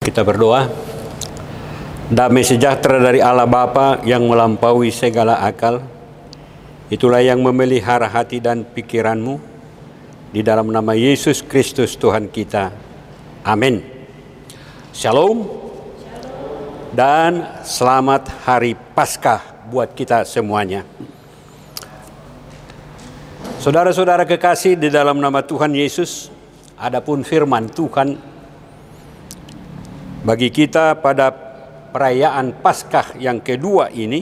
Kita berdoa. Damai sejahtera dari Allah Bapa yang melampaui segala akal, itulah yang memelihara hati dan pikiranmu di dalam nama Yesus Kristus Tuhan kita. Amin. Shalom. Dan selamat hari Paskah buat kita semuanya. Saudara-saudara kekasih di dalam nama Tuhan Yesus, adapun firman Tuhan bagi kita pada perayaan Paskah yang kedua ini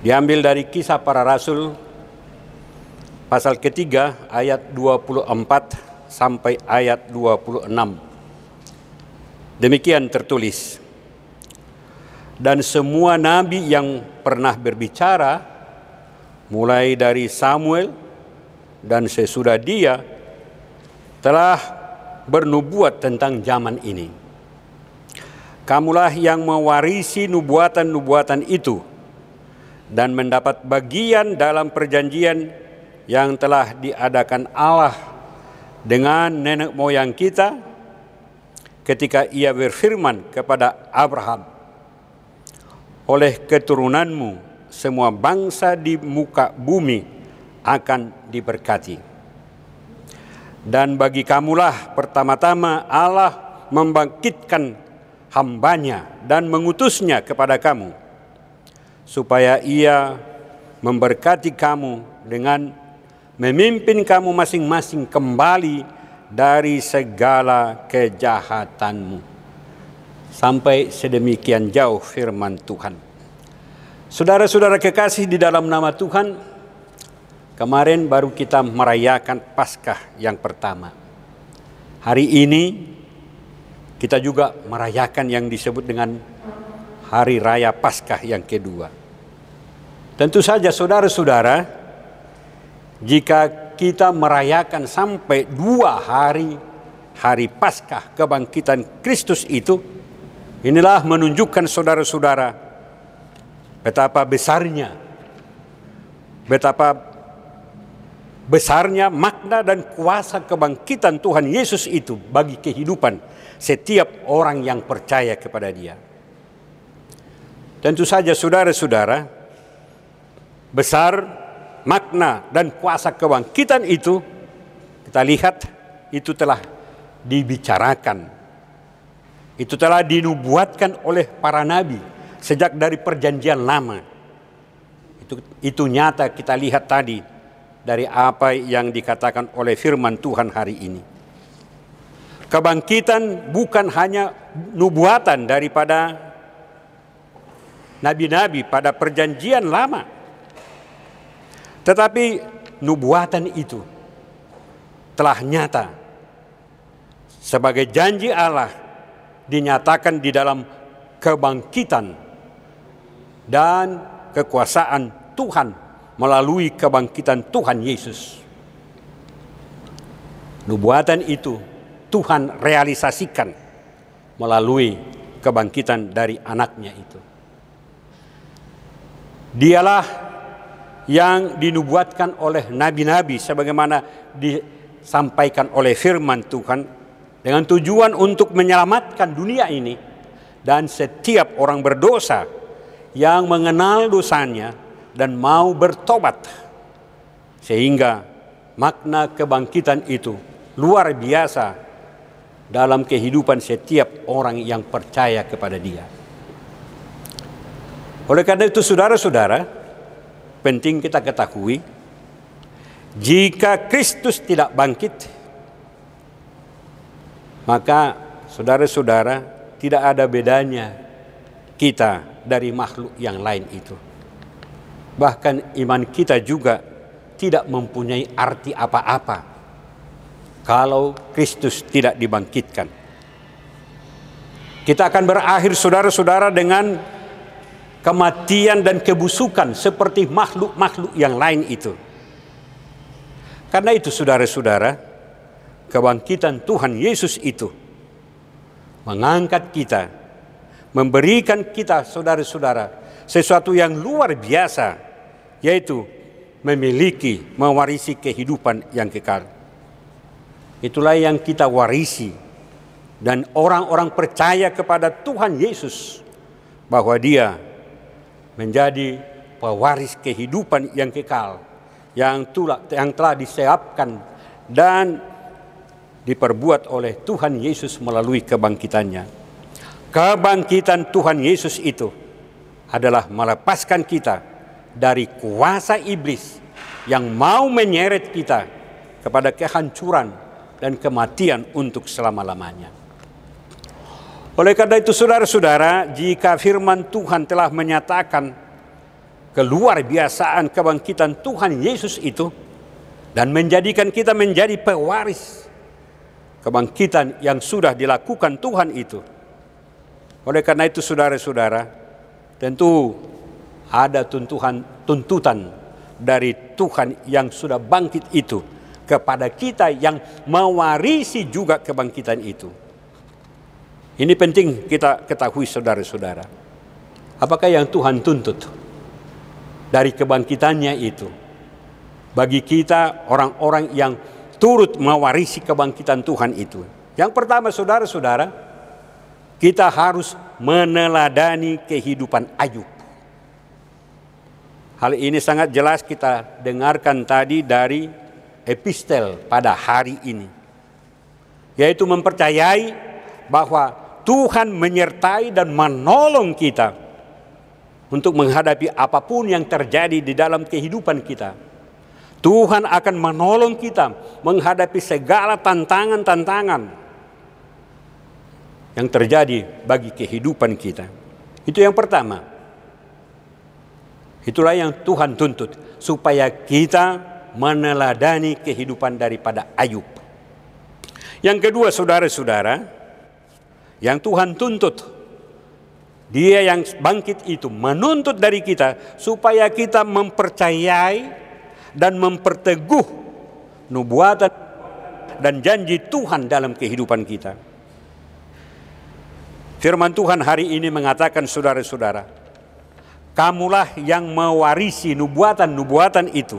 diambil dari kisah para rasul pasal ketiga ayat 24 sampai ayat 26. Demikian tertulis. Dan semua nabi yang pernah berbicara mulai dari Samuel dan sesudah dia telah bernubuat tentang zaman ini. Kamulah yang mewarisi nubuatan-nubuatan itu dan mendapat bagian dalam perjanjian yang telah diadakan Allah dengan nenek moyang kita ketika ia berfirman kepada Abraham, "Oleh keturunanmu semua bangsa di muka bumi akan diberkati." Dan bagi kamulah pertama-tama Allah membangkitkan hambanya dan mengutusnya kepada kamu, supaya ia memberkati kamu dengan memimpin kamu masing-masing kembali dari segala kejahatanmu. Sampai sedemikian jauh firman Tuhan. Saudara-saudara kekasih di dalam nama Tuhan, kemarin baru kita merayakan Paskah yang pertama. Hari ini kita juga merayakan yang disebut dengan Hari Raya Paskah yang kedua. Tentu saja saudara-saudara, jika kita merayakan sampai dua hari hari Paskah kebangkitan Kristus itu, inilah menunjukkan saudara-saudara betapa besarnya, betapa besarnya makna dan kuasa kebangkitan Tuhan Yesus itu bagi kehidupan setiap orang yang percaya kepada Dia. Tentu saja, saudara-saudara, besar makna dan kuasa kebangkitan itu kita lihat itu telah dibicarakan. Itu telah dinubuatkan oleh para nabi sejak dari perjanjian lama. Itu itu nyata kita lihat tadi dari apa yang dikatakan oleh firman Tuhan hari ini. Kebangkitan bukan hanya nubuatan daripada nabi-nabi pada perjanjian lama tetapi nubuatan itu telah nyata sebagai janji Allah dinyatakan di dalam kebangkitan dan kekuasaan Tuhan melalui kebangkitan Tuhan Yesus. Nubuatan itu Tuhan realisasikan melalui kebangkitan dari anaknya itu. Dialah yang dinubuatkan oleh nabi-nabi sebagaimana disampaikan oleh firman Tuhan dengan tujuan untuk menyelamatkan dunia ini dan setiap orang berdosa yang mengenal dosanya dan mau bertobat sehingga makna kebangkitan itu luar biasa dalam kehidupan setiap orang yang percaya kepada dia. Oleh karena itu saudara-saudara, penting kita ketahui jika Kristus tidak bangkit maka saudara-saudara tidak ada bedanya kita dari makhluk yang lain itu bahkan iman kita juga tidak mempunyai arti apa-apa kalau Kristus tidak dibangkitkan kita akan berakhir saudara-saudara dengan kematian dan kebusukan seperti makhluk-makhluk yang lain itu. Karena itu saudara-saudara, kebangkitan Tuhan Yesus itu mengangkat kita, memberikan kita saudara-saudara sesuatu yang luar biasa, yaitu memiliki, mewarisi kehidupan yang kekal. Itulah yang kita warisi dan orang-orang percaya kepada Tuhan Yesus bahwa dia menjadi pewaris kehidupan yang kekal yang telah, yang telah disiapkan dan diperbuat oleh Tuhan Yesus melalui kebangkitannya. Kebangkitan Tuhan Yesus itu adalah melepaskan kita dari kuasa iblis yang mau menyeret kita kepada kehancuran dan kematian untuk selama-lamanya. Oleh karena itu saudara-saudara, jika firman Tuhan telah menyatakan keluar biasaan kebangkitan Tuhan Yesus itu dan menjadikan kita menjadi pewaris kebangkitan yang sudah dilakukan Tuhan itu. Oleh karena itu saudara-saudara, tentu ada tuntutan tuntutan dari Tuhan yang sudah bangkit itu kepada kita yang mewarisi juga kebangkitan itu. Ini penting kita ketahui saudara-saudara. Apakah yang Tuhan tuntut dari kebangkitannya itu? Bagi kita orang-orang yang turut mewarisi kebangkitan Tuhan itu. Yang pertama saudara-saudara, kita harus meneladani kehidupan Ayub. Hal ini sangat jelas kita dengarkan tadi dari epistel pada hari ini. Yaitu mempercayai bahwa Tuhan menyertai dan menolong kita untuk menghadapi apa pun yang terjadi di dalam kehidupan kita. Tuhan akan menolong kita menghadapi segala tantangan-tantangan yang terjadi bagi kehidupan kita. Itu yang pertama. Itulah yang Tuhan tuntut supaya kita meneladani kehidupan daripada Ayub. Yang kedua, saudara-saudara, yang Tuhan tuntut. Dia yang bangkit itu menuntut dari kita supaya kita mempercayai dan memperteguh nubuatan dan janji Tuhan dalam kehidupan kita. Firman Tuhan hari ini mengatakan saudara-saudara, kamulah yang mewarisi nubuatan-nubuatan itu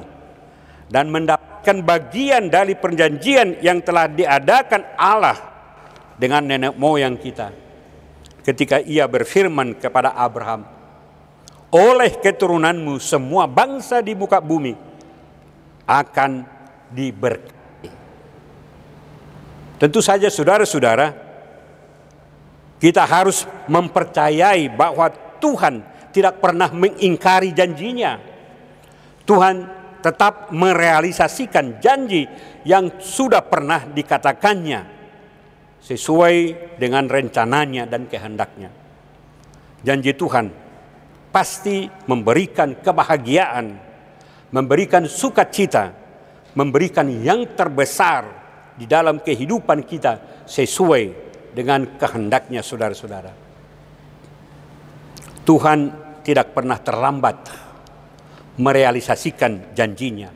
dan mendapatkan bagian dari perjanjian yang telah diadakan Allah dengan nenek moyang kita ketika ia berfirman kepada Abraham, "Oleh keturunanmu semua bangsa di muka bumi akan diberkati." Tentu saja saudara-saudara, kita harus mempercayai bahwa Tuhan tidak pernah mengingkari janjinya. Tuhan tetap merealisasikan janji yang sudah pernah dikatakannya sesuai dengan rencananya dan kehendaknya. Janji Tuhan pasti memberikan kebahagiaan, memberikan sukacita, memberikan yang terbesar di dalam kehidupan kita sesuai dengan kehendaknya saudara-saudara. Tuhan tidak pernah terlambat merealisasikan janjinya.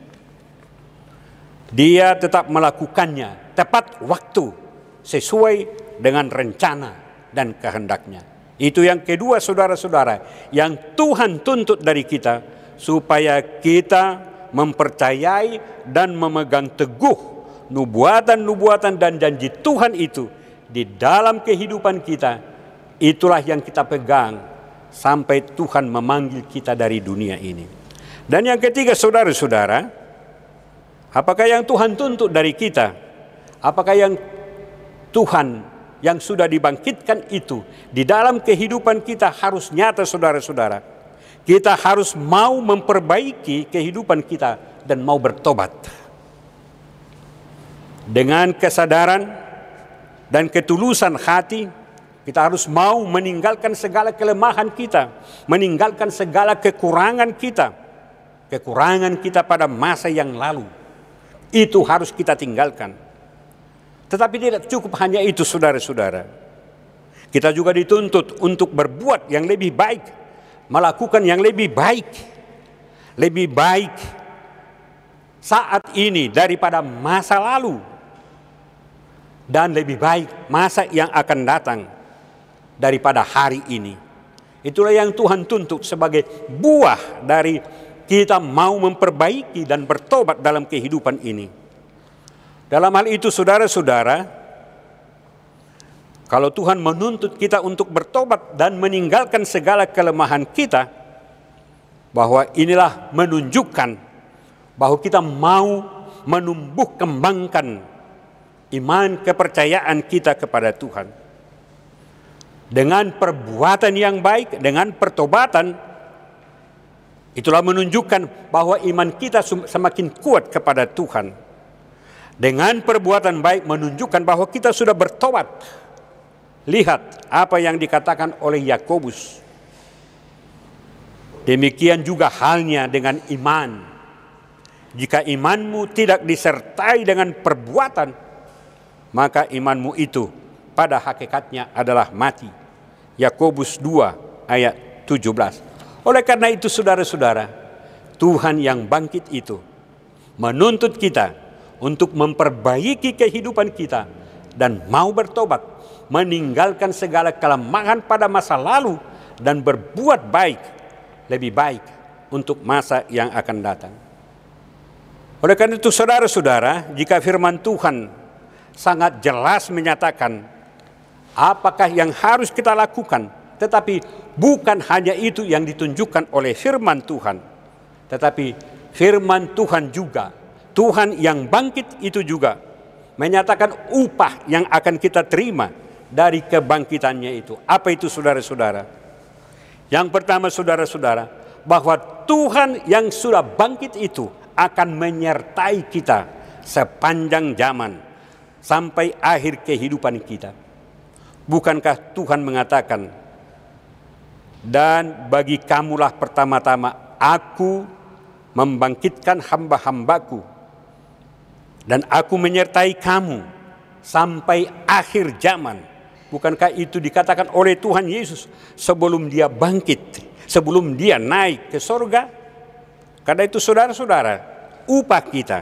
Dia tetap melakukannya tepat waktu sesuai dengan rencana dan kehendaknya. Itu yang kedua saudara-saudara, yang Tuhan tuntut dari kita supaya kita mempercayai dan memegang teguh nubuatan-nubuatan dan janji Tuhan itu di dalam kehidupan kita. Itulah yang kita pegang sampai Tuhan memanggil kita dari dunia ini. Dan yang ketiga saudara-saudara, apakah yang Tuhan tuntut dari kita? Apakah yang Tuhan yang sudah dibangkitkan itu di dalam kehidupan kita harus nyata saudara-saudara. Kita harus mau memperbaiki kehidupan kita dan mau bertobat. Dengan kesadaran dan ketulusan hati, kita harus mau meninggalkan segala kelemahan kita, meninggalkan segala kekurangan kita, kekurangan kita pada masa yang lalu. Itu harus kita tinggalkan tetapi tidak cukup hanya itu saudara-saudara. Kita juga dituntut untuk berbuat yang lebih baik. Melakukan yang lebih baik. Lebih baik saat ini daripada masa lalu. Dan lebih baik masa yang akan datang daripada hari ini. Itulah yang Tuhan tuntut sebagai buah dari kita mau memperbaiki dan bertobat dalam kehidupan ini. Dalam hal itu saudara-saudara, Kalau Tuhan menuntut kita untuk bertobat dan meninggalkan segala kelemahan kita, bahwa inilah menunjukkan bahwa kita mau menumbuh kembangkan iman kepercayaan kita kepada Tuhan. Dengan perbuatan yang baik, dengan pertobatan, itulah menunjukkan bahwa iman kita semakin kuat kepada Tuhan. Dengan perbuatan baik menunjukkan bahwa kita sudah bertobat Lihat apa yang dikatakan oleh Yakobus. Demikian juga halnya dengan iman. Jika imanmu tidak disertai dengan perbuatan, maka imanmu itu pada hakikatnya adalah mati. Yakobus 2 ayat 17. Oleh karena itu saudara-saudara, Tuhan yang bangkit itu menuntut kita untuk memperbaiki kehidupan kita dan mau bertobat meninggalkan segala kelemahan pada masa lalu dan berbuat baik lebih baik untuk masa yang akan datang. Oleh karena itu saudara-saudara, jika firman Tuhan sangat jelas menyatakan apakah yang harus kita lakukan, tetapi bukan hanya itu yang ditunjukkan oleh firman Tuhan, tetapi firman Tuhan juga, Tuhan yang bangkit itu juga menyatakan upah yang akan kita terima dari kebangkitannya itu. Apa itu saudara-saudara? Yang pertama saudara-saudara, bahwa Tuhan yang sudah bangkit itu akan menyertai kita sepanjang zaman sampai akhir kehidupan kita. Bukankah Tuhan mengatakan, dan bagi kamulah pertama-tama aku membangkitkan hamba-hambaku dan aku menyertai kamu sampai akhir zaman Bukankah itu dikatakan oleh Tuhan Yesus sebelum dia bangkit, sebelum dia naik ke sorga? Karena itu saudara-saudara, upah kita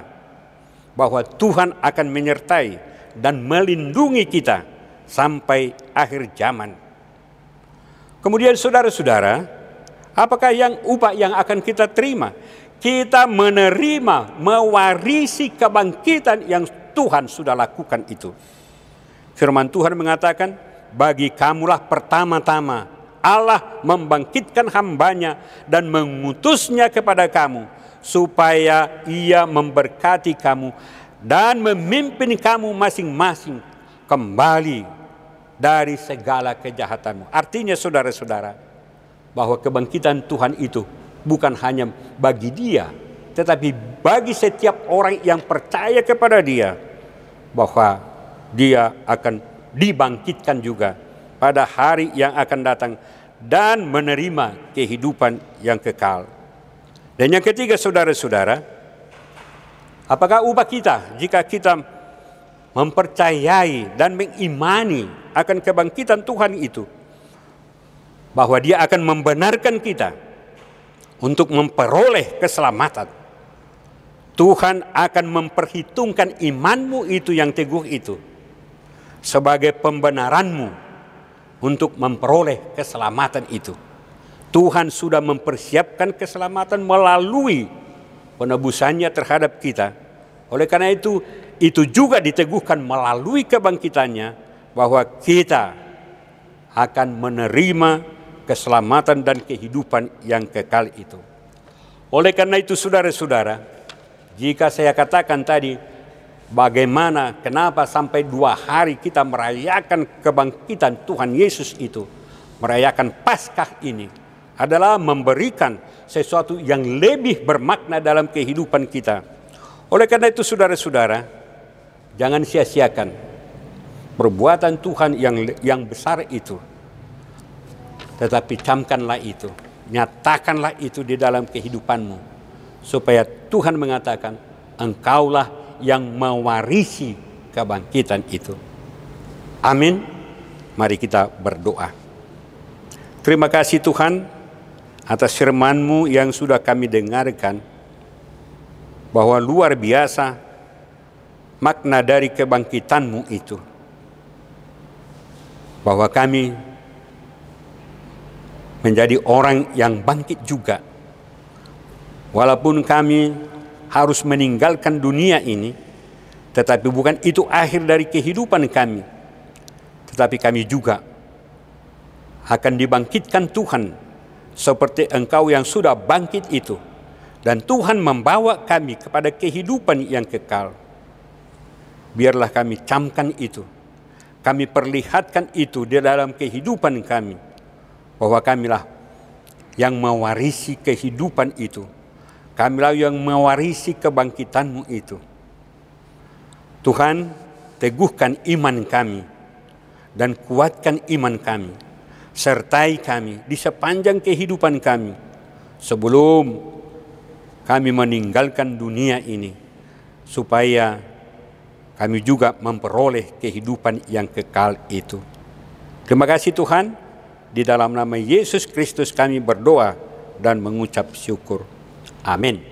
bahwa Tuhan akan menyertai dan melindungi kita sampai akhir zaman. Kemudian saudara-saudara, apakah yang upah yang akan kita terima? Kita menerima, mewarisi kebangkitan yang Tuhan sudah lakukan itu. Firman Tuhan mengatakan, bagi kamulah pertama-tama Allah membangkitkan hambanya dan mengutusnya kepada kamu supaya ia memberkati kamu dan memimpin kamu masing-masing kembali dari segala kejahatanmu. Artinya saudara-saudara, bahwa kebangkitan Tuhan itu bukan hanya bagi dia, tetapi bagi setiap orang yang percaya kepada dia bahwa dia akan dibangkitkan juga pada hari yang akan datang dan menerima kehidupan yang kekal. Dan yang ketiga saudara-saudara, apakah ubah kita jika kita mempercayai dan mengimani akan kebangkitan Tuhan itu bahwa dia akan membenarkan kita untuk memperoleh keselamatan. Tuhan akan memperhitungkan imanmu itu yang teguh itu sebagai pembenaranmu untuk memperoleh keselamatan itu. Tuhan sudah mempersiapkan keselamatan melalui penebusannya terhadap kita. Oleh karena itu, itu juga diteguhkan melalui kebangkitannya bahwa kita akan menerima keselamatan dan kehidupan yang kekal itu. Oleh karena itu saudara-saudara, jika saya katakan tadi bagaimana, kenapa sampai dua hari kita merayakan kebangkitan Tuhan Yesus itu. Merayakan Paskah ini adalah memberikan sesuatu yang lebih bermakna dalam kehidupan kita. Oleh karena itu saudara-saudara, jangan sia-siakan perbuatan Tuhan yang yang besar itu. Tetapi camkanlah itu, nyatakanlah itu di dalam kehidupanmu supaya Tuhan mengatakan engkaulah yang mewarisi kebangkitan itu. Amin. Mari kita berdoa. Terima kasih Tuhan atas firman-Mu yang sudah kami dengarkan bahwa luar biasa makna dari kebangkitan-Mu itu. Bahwa kami menjadi orang yang bangkit juga. Walaupun kami harus meninggalkan dunia ini, tetapi bukan itu akhir dari kehidupan kami. tetapi kami juga akan dibangkitkan Tuhan seperti engkau yang sudah bangkit itu. Dan Tuhan membawa kami kepada kehidupan yang kekal. Biarlah kami camkan itu. Kami perlihatkan itu di dalam kehidupan kami. Bahwa kamilah yang mewarisi kehidupan itu. Kamilah yang mewarisi kebangkitanmu itu. Tuhan, teguhkan iman kami dan kuatkan iman kami sertai kami di sepanjang kehidupan kami sebelum kami meninggalkan dunia ini supaya kami juga memperoleh kehidupan yang kekal itu. Terima kasih Tuhan, di dalam nama Yesus Kristus kami berdoa dan mengucap syukur. Amin.